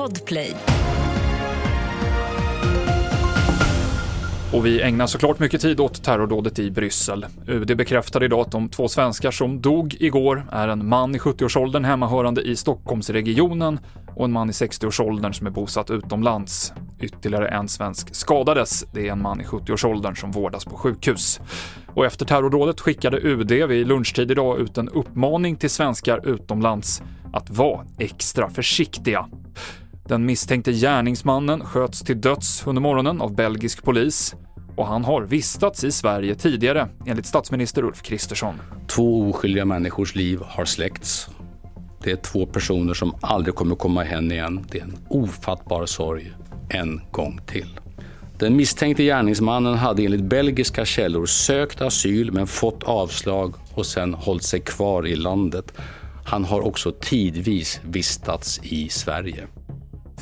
Podplay. Och vi ägnar såklart mycket tid åt terrordådet i Bryssel. UD bekräftade idag att de två svenskar som dog igår är en man i 70-årsåldern hemmahörande i Stockholmsregionen och en man i 60-årsåldern som är bosatt utomlands. Ytterligare en svensk skadades. Det är en man i 70-årsåldern som vårdas på sjukhus. Och efter terrordådet skickade UD vid lunchtid idag ut en uppmaning till svenskar utomlands att vara extra försiktiga. Den misstänkte gärningsmannen sköts till döds under morgonen av belgisk polis och han har vistats i Sverige tidigare, enligt statsminister Ulf Kristersson. Två oskyldiga människors liv har släckts. Det är två personer som aldrig kommer komma hem igen. Det är en ofattbar sorg en gång till. Den misstänkte gärningsmannen hade enligt belgiska källor sökt asyl men fått avslag och sen hållit sig kvar i landet. Han har också tidvis vistats i Sverige.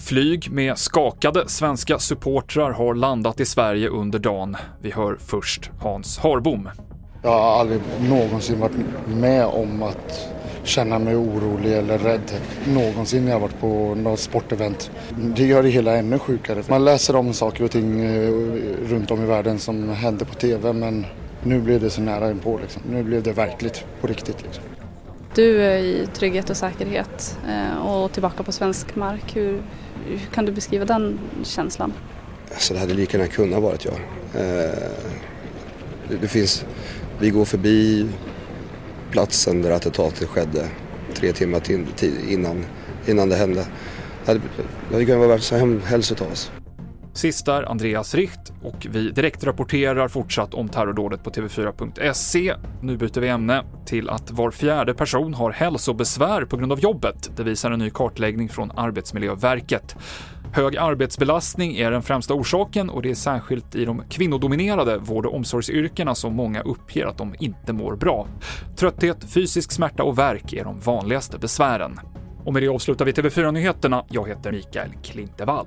Flyg med skakade svenska supportrar har landat i Sverige under dagen. Vi hör först Hans Harbom. Jag har aldrig någonsin varit med om att känna mig orolig eller rädd någonsin när jag varit på något sportevent. Det gör det hela ännu sjukare. Man läser om saker och ting eh, runt om i världen som händer på TV men nu blev det så nära inpå. Liksom. Nu blev det verkligt, på riktigt. Liksom. Du är i trygghet och säkerhet eh, och tillbaka på svensk mark. Hur, hur kan du beskriva den känslan? Alltså det hade lika gärna kunnat varit jag. Eh, det, finns, vi går förbi platsen där attentatet skedde tre timmar till, innan, innan det hände. Det hade, kunnat vara värt så hem, helst oss. Sist där Andreas Richt och vi direktrapporterar fortsatt om terrordådet på TV4.se. Nu byter vi ämne till att var fjärde person har hälsobesvär på grund av jobbet. Det visar en ny kartläggning från Arbetsmiljöverket. Hög arbetsbelastning är den främsta orsaken och det är särskilt i de kvinnodominerade vård och omsorgsyrkena som många uppger att de inte mår bra. Trötthet, fysisk smärta och värk är de vanligaste besvären. Och med det avslutar vi TV4-nyheterna. Jag heter Mikael Klintevall.